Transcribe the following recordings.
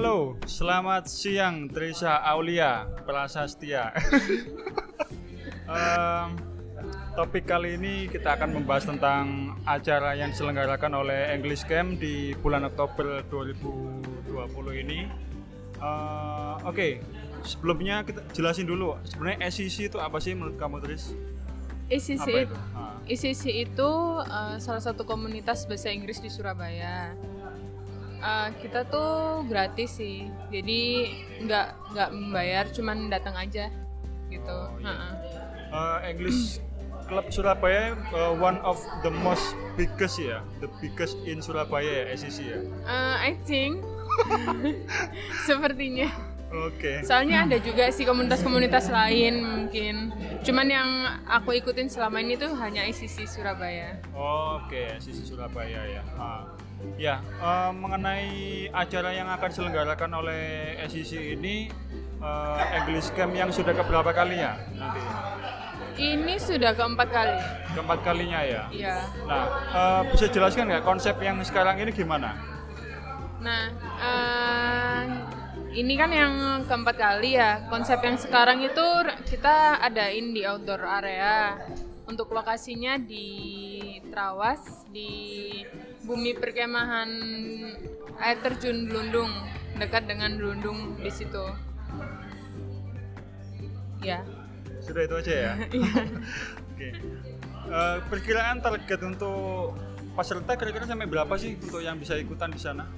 Halo, selamat siang Trisha Aulia Prasastia. Em, topik kali ini kita akan membahas tentang acara yang diselenggarakan oleh English Camp di bulan Oktober 2020 ini. Eh, Oke, sebelumnya kita jelasin dulu sebenarnya SEC itu apa sih menurut kamu Tris? Apa itu, itu? Ah. ICC itu uh, salah satu komunitas bahasa Inggris di Surabaya. Uh, kita tuh gratis sih, jadi nggak nggak membayar, cuman datang aja gitu. Oh, iya. Ha-ha. Eh, English Club Surabaya uh, one of the most biggest ya, the biggest in Surabaya ya SEC ya. Uh, I think sepertinya. Oke. Soalnya ada juga sih komunitas-komunitas lain mungkin. Cuman yang aku ikutin selama ini tuh hanya ICC Surabaya. Oke, sisi Surabaya ya. Ah. Ya, eh, mengenai acara yang akan diselenggarakan oleh SEC ini eh, English Camp yang sudah keberapa kalinya nanti? Ini sudah keempat kali. Keempat kalinya ya. Iya. Nah, eh, bisa jelaskan nggak konsep yang sekarang ini gimana? Nah, eh, ini kan yang keempat kali ya. Konsep yang sekarang itu kita adain di outdoor area. Untuk lokasinya di Trawas di bumi perkemahan air terjun Belundung, dekat dengan Belundung di situ. Ya. Sudah itu aja ya. Oke. Eh, perkiraan target untuk peserta kira-kira sampai berapa sih untuk yang bisa ikutan di sana?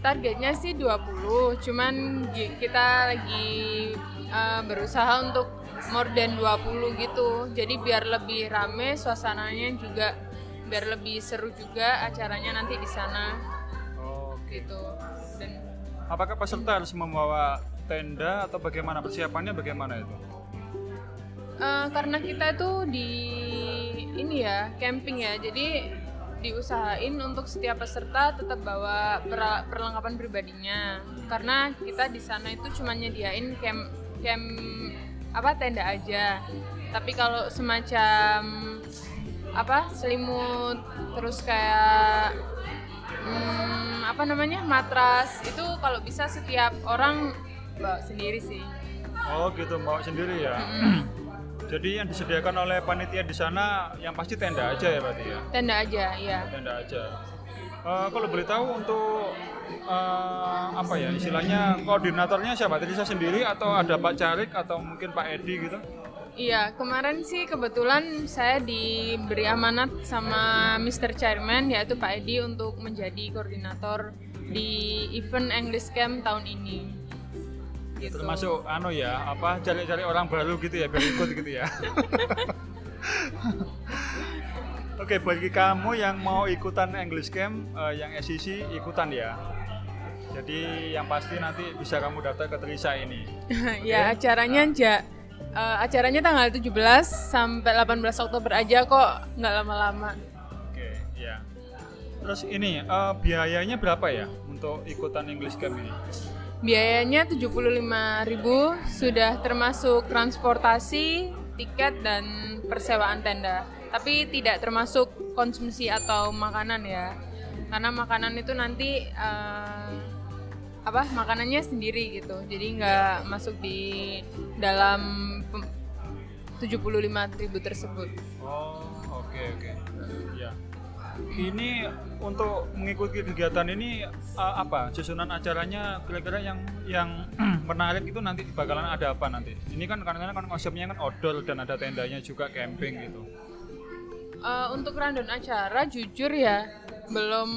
Targetnya sih 20, cuman kita lagi uh, berusaha untuk more than 20 gitu. Jadi biar lebih rame suasananya juga biar lebih seru juga acaranya nanti di sana Oke. gitu. Dan Apakah peserta harus membawa tenda atau bagaimana persiapannya bagaimana itu? uh, karena kita tuh di ini ya, camping ya. Jadi diusahain untuk setiap peserta tetap bawa perlengkapan pribadinya. Karena kita di sana itu cuma nyediain camp camp apa tenda aja. Tapi kalau semacam apa selimut terus kayak hmm, apa namanya matras itu kalau bisa setiap orang bawa sendiri sih. Oh gitu, bawa sendiri ya. Jadi yang disediakan oleh panitia di sana yang pasti tenda aja ya berarti ya? Tenda aja, iya. Tenda aja. Eh, kalau boleh tahu untuk eh, apa ya istilahnya koordinatornya siapa? Trisa sendiri atau ada Pak Carik atau mungkin Pak Edi gitu? Iya, kemarin sih kebetulan saya diberi amanat sama Mr. Chairman yaitu Pak Edi untuk menjadi koordinator di event English Camp tahun ini. Gitu. Termasuk anu ya, apa cari-cari orang baru gitu ya biar ikut gitu ya. Oke, bagi kamu yang mau ikutan English Camp eh, yang SEC ikutan ya. Jadi yang pasti nanti bisa kamu daftar ke Trisa ini. ya, acaranya ja, eh, acaranya tanggal 17 sampai 18 Oktober aja kok, nggak lama-lama. Oke, ya. Terus ini eh, biayanya berapa ya untuk ikutan English Camp ini? Biayanya 75.000 sudah termasuk transportasi, tiket dan persewaan tenda. Tapi tidak termasuk konsumsi atau makanan ya. Karena makanan itu nanti eh, apa? Makanannya sendiri gitu. Jadi nggak masuk di dalam pem- 75.000 tersebut. Oh, oke oke. Ya. Ini untuk mengikuti kegiatan ini eh, apa? Susunan acaranya kira-kira yang yang menarik itu nanti bakalan ada apa nanti? Ini kan kadang-kadang kan konsepnya kan outdoor dan ada tendanya juga camping gitu. Eh, untuk rundown acara jujur ya belum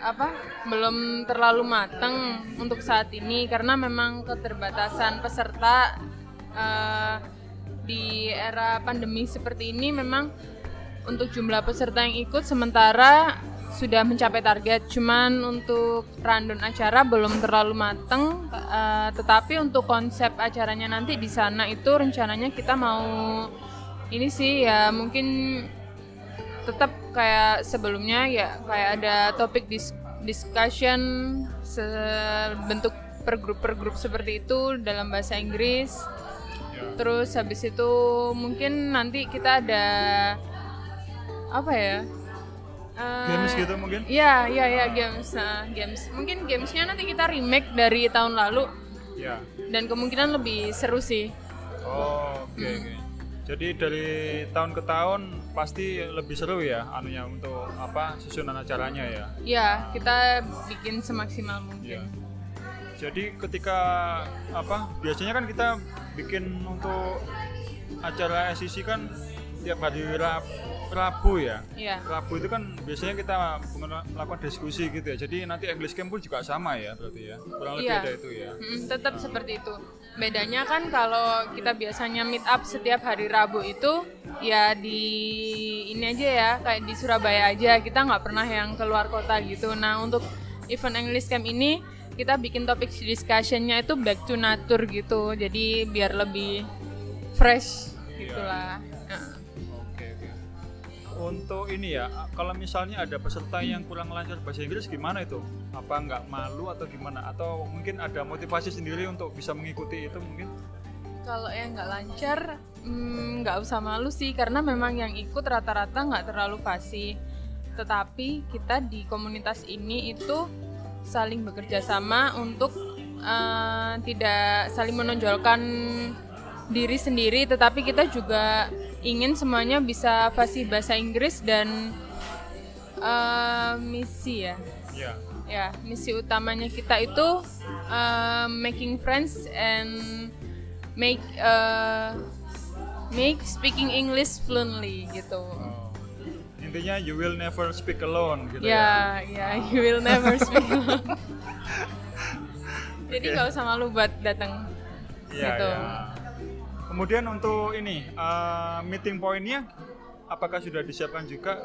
apa belum terlalu matang untuk saat ini karena memang keterbatasan peserta eh, di era pandemi seperti ini memang untuk jumlah peserta yang ikut sementara sudah mencapai target. Cuman untuk rundown acara belum terlalu matang eh, tetapi untuk konsep acaranya nanti di sana itu rencananya kita mau ini sih ya mungkin tetap kayak sebelumnya ya kayak ada topik dis- discussion sebentuk per grup per grup seperti itu dalam bahasa Inggris. Terus habis itu mungkin nanti kita ada apa ya? Eh, games gitu mungkin? Iya, iya, iya games, nah, games. Mungkin gamesnya nanti kita remake dari tahun lalu. Ya dan kemungkinan lebih seru sih. oh oke oke jadi dari tahun ke tahun pasti lebih seru ya anunya untuk apa susunan acaranya ya Ya, kita bikin semaksimal Iya. mungkin. Jadi ketika apa biasanya kan kita bikin untuk acara SEC kan tiap hari Rab- Rabu ya. Iya. Rabu itu kan biasanya kita melakukan diskusi gitu ya. Jadi nanti English Camp pun juga sama ya berarti ya. Kurang lebih Iya. ada itu ya. Mm, tetap seperti itu. Bedanya kan kalau kita biasanya meet up setiap hari Rabu itu ya di ini aja ya kayak di Surabaya aja kita nggak pernah yang keluar kota gitu. Nah untuk event English Camp ini kita bikin topik discussionnya itu back to nature gitu. Jadi biar lebih fresh gitulah. Untuk ini ya, kalau misalnya ada peserta yang kurang lancar bahasa Inggris gimana itu? Apa nggak malu atau gimana? Atau mungkin ada motivasi sendiri untuk bisa mengikuti itu mungkin? Kalau yang nggak lancar, mm, nggak usah malu sih, karena memang yang ikut rata-rata nggak terlalu fasih. Tetapi kita di komunitas ini itu saling bekerja sama untuk eh, tidak saling menonjolkan diri sendiri, tetapi kita juga ingin semuanya bisa fasih bahasa Inggris dan eh, misi ya Ya. ya misi utamanya kita itu uh, making friends and make uh, make speaking English fluently gitu Oh. Intinya you will never speak alone gitu ya. ya ya you will never speak alone jadi nggak usah malu buat datang Iya, gitu. iya. Kemudian untuk ini eh, meeting pointnya apakah sudah disiapkan juga?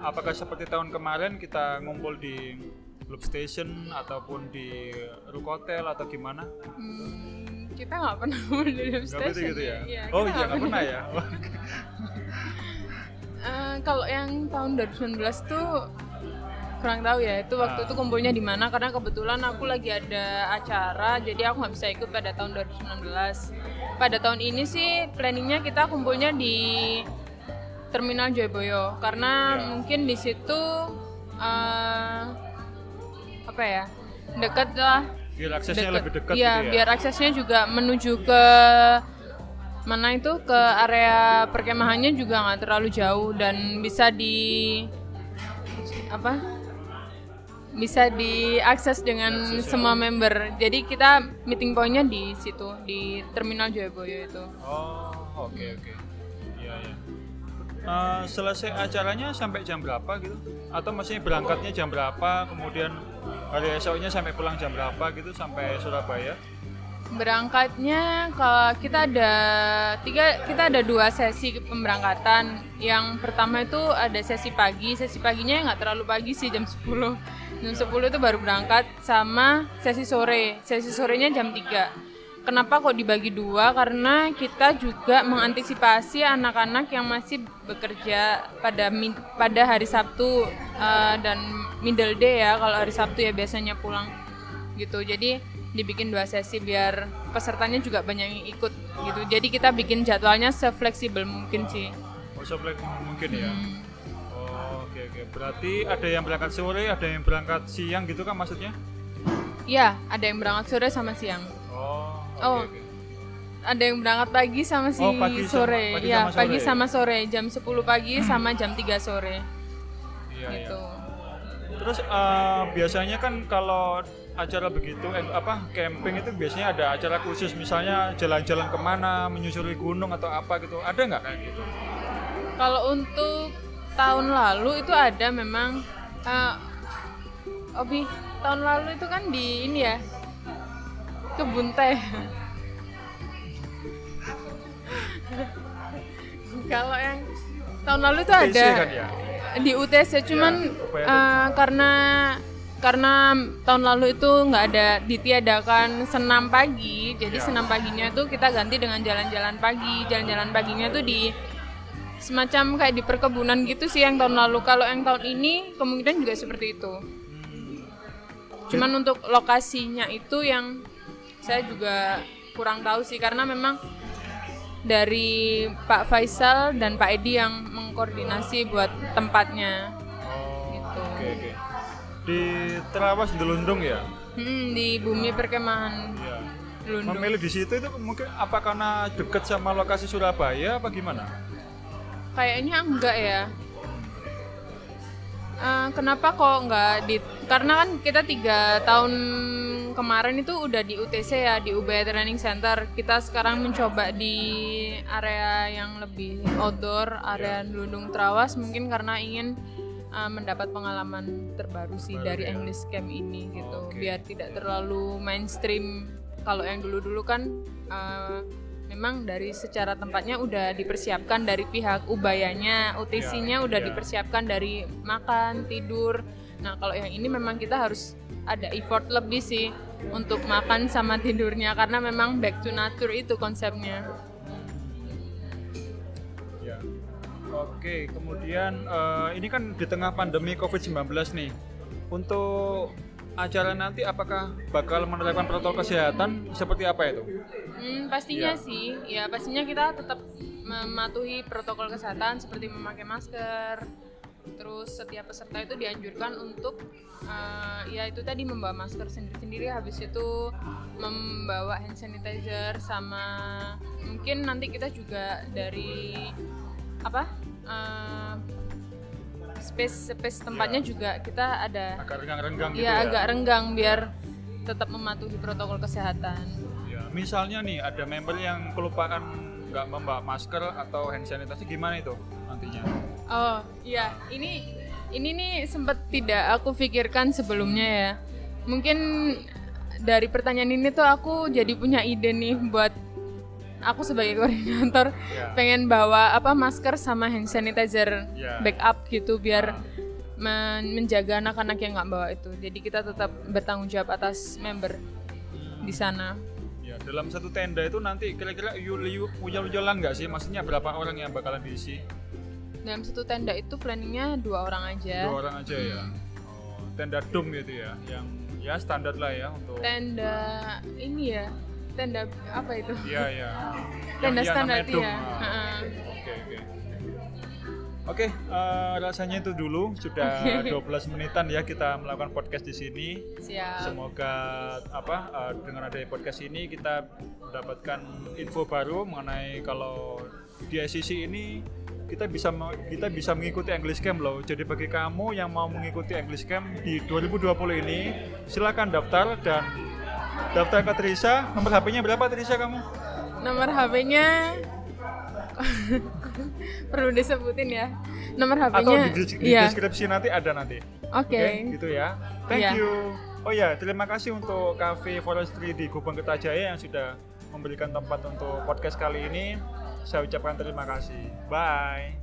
Apakah seperti tahun kemarin kita ngumpul di club station ataupun di Rook Hotel atau gimana? Hmm, kita nggak pernah di Nggak station begitu gitu ya? Iya, oh iya nggak pernah ya? Eh, kalau yang tahun 2019 tuh kurang tahu ya itu waktu Ah. itu kumpulnya di mana karena kebetulan aku lagi ada acara jadi aku nggak bisa ikut pada tahun 2019 pada tahun ini sih planningnya kita kumpulnya di Terminal Joyboyo karena Ya. mungkin di situ eh, apa ya dekat lah Biar aksesnya deket. lebih dekat Iya, gitu ya? biar aksesnya juga menuju ke mana itu ke area perkemahannya juga nggak terlalu jauh dan bisa di apa? Bisa diakses dengan ya. semua member. Jadi kita meeting pointnya di situ di Terminal Joyoboyo itu. Oh oke oke. Iya iya. Eh, selesai acaranya sampai jam berapa gitu? Atau maksudnya berangkatnya jam berapa? Kemudian hari esoknya sampai pulang jam berapa gitu sampai Surabaya? Berangkatnya kalau kita ada tiga kita ada dua sesi pemberangkatan. Yang pertama itu ada sesi pagi, sesi paginya nggak terlalu pagi sih jam 10. Jam 10 itu baru berangkat sama sesi sore. Sesi sorenya jam 3. Kenapa kok dibagi dua? Karena kita juga mengantisipasi anak-anak yang masih bekerja pada pada hari Sabtu eh, dan middle day ya. Kalau hari Sabtu ya biasanya pulang gitu. Jadi dibikin dua sesi biar pesertanya juga banyak yang ikut gitu. Jadi kita bikin jadwalnya sefleksibel mungkin sih. Oh sampai mungkin ya. Hmm. Oh oke oke. Berarti ada yang berangkat sore, ada yang berangkat siang gitu kan maksudnya? Iya, ada yang berangkat sore sama siang. Oh oke Oh, oke. Ada yang berangkat pagi sama si Oh, pagi sama- sore. pagi Iya, sama pagi sore. sama sore. Jam 10 pagi sama jam 3 sore. Iya iya. gitu. Terus eh, biasanya kan kalau acara begitu eh, apa camping itu biasanya ada acara khusus misalnya jalan-jalan ke mana menyusuri gunung atau apa gitu ada nggak kayak gitu Kalau untuk tahun lalu itu ada memang eh, Obi, tahun lalu itu kan di ini ya. Kebun teh. Kalau yang tahun lalu itu ada kan ya di UTC cuman Ya, eh, karena karena tahun lalu itu nggak ada ditiadakan senam pagi jadi Ya. senam paginya tuh kita ganti dengan jalan-jalan pagi. Jalan-jalan paginya tuh di semacam kayak di perkebunan gitu sih yang tahun lalu. Kalau yang tahun ini kemungkinan juga seperti itu. Hmm, cuman untuk lokasinya itu yang saya juga kurang tahu sih karena memang dari Pak Faisal dan Pak Edi yang mengkoordinasi buat tempatnya. Oh Oke oke. Di Terawas Delundung ya. Hmm, di bumi perkemahan Iya. Lundung. Memilih di situ itu mungkin apa karena dekat sama lokasi Surabaya apa gimana? Kayaknya enggak ya. Eh, kenapa kok enggak di? Karena kan kita tiga tahun kemarin itu udah di UTC ya di UBA Training Center. Kita sekarang mencoba di area yang lebih outdoor, area Lundung Trawas mungkin karena ingin eh, mendapat pengalaman terbaru sih Baru dari ya. English Camp ini gitu. Oke. Biar tidak terlalu mainstream. Kalau yang dulu-dulu kan eh, memang dari secara tempatnya udah dipersiapkan dari pihak ubayanya, UTC-nya Ya, udah ya. dipersiapkan dari makan, tidur. Nah, kalau yang ini memang kita harus ada effort lebih sih untuk makan sama tidurnya karena memang back to nature itu konsepnya. Oke, kemudian eh, ini kan di tengah pandemi COVID-19 nih. Untuk acara nanti apakah bakal menerapkan protokol kesehatan seperti apa itu? Hmm, pastinya Ya. sih, ya pastinya kita tetap mematuhi protokol kesehatan seperti memakai masker. Terus setiap peserta itu dianjurkan untuk eh, ya itu tadi membawa masker sendiri-sendiri, habis itu membawa hand sanitizer sama mungkin nanti kita juga dari apa eh, space space tempatnya Ya. juga kita ada Agak renggang-renggang gitu ya ya? agak renggang biar tetap mematuhi protokol kesehatan. Ya, misalnya nih ada member yang kelupaan nggak membawa masker atau hand sanitizer gimana itu nantinya? Oh iya, ini ini nih sempat tidak aku pikirkan sebelumnya ya. Mungkin dari pertanyaan ini tuh aku jadi punya ide nih buat aku sebagai koordinator Ya. pengen bawa apa masker sama hand sanitizer Ya. backup gitu biar men- menjaga anak-anak yang nggak bawa itu. Jadi kita tetap bertanggung jawab atas member di sana. Ya, dalam satu tenda itu nanti kira-kira uyul-uyulan nggak sih? Maksudnya berapa orang yang bakalan diisi? Dalam satu tenda itu planningnya dua orang aja. Dua orang aja ya. Oh, tenda dom gitu ya, yang ya standar lah ya untuk. Tenda ini ya, tenda apa itu? Iya ya. Tenda standar iya. Heeh. Oke oke. Oke, eh, rasanya itu dulu sudah 12 menitan ya kita melakukan podcast di sini. Siap. Semoga apa eh, dengan adanya podcast ini kita mendapatkan info baru mengenai kalau di ICC ini kita bisa kita bisa mengikuti English Camp loh. Jadi bagi kamu yang mau mengikuti English Camp di 2020 ini, silakan daftar dan daftar ke Trisa. Nomor HP-nya berapa Trisa kamu? Nomor HP-nya perlu disebutin ya. Nomor Atau HP-nya di, des- di iya. deskripsi nanti ada nanti. Oke. gitu ya. Thank Iya. you. Oh ya, terima kasih untuk Cafe Forestry di Gubeng Kertajaya yang sudah memberikan tempat untuk podcast kali ini. Saya ucapkan terima kasih. Bye.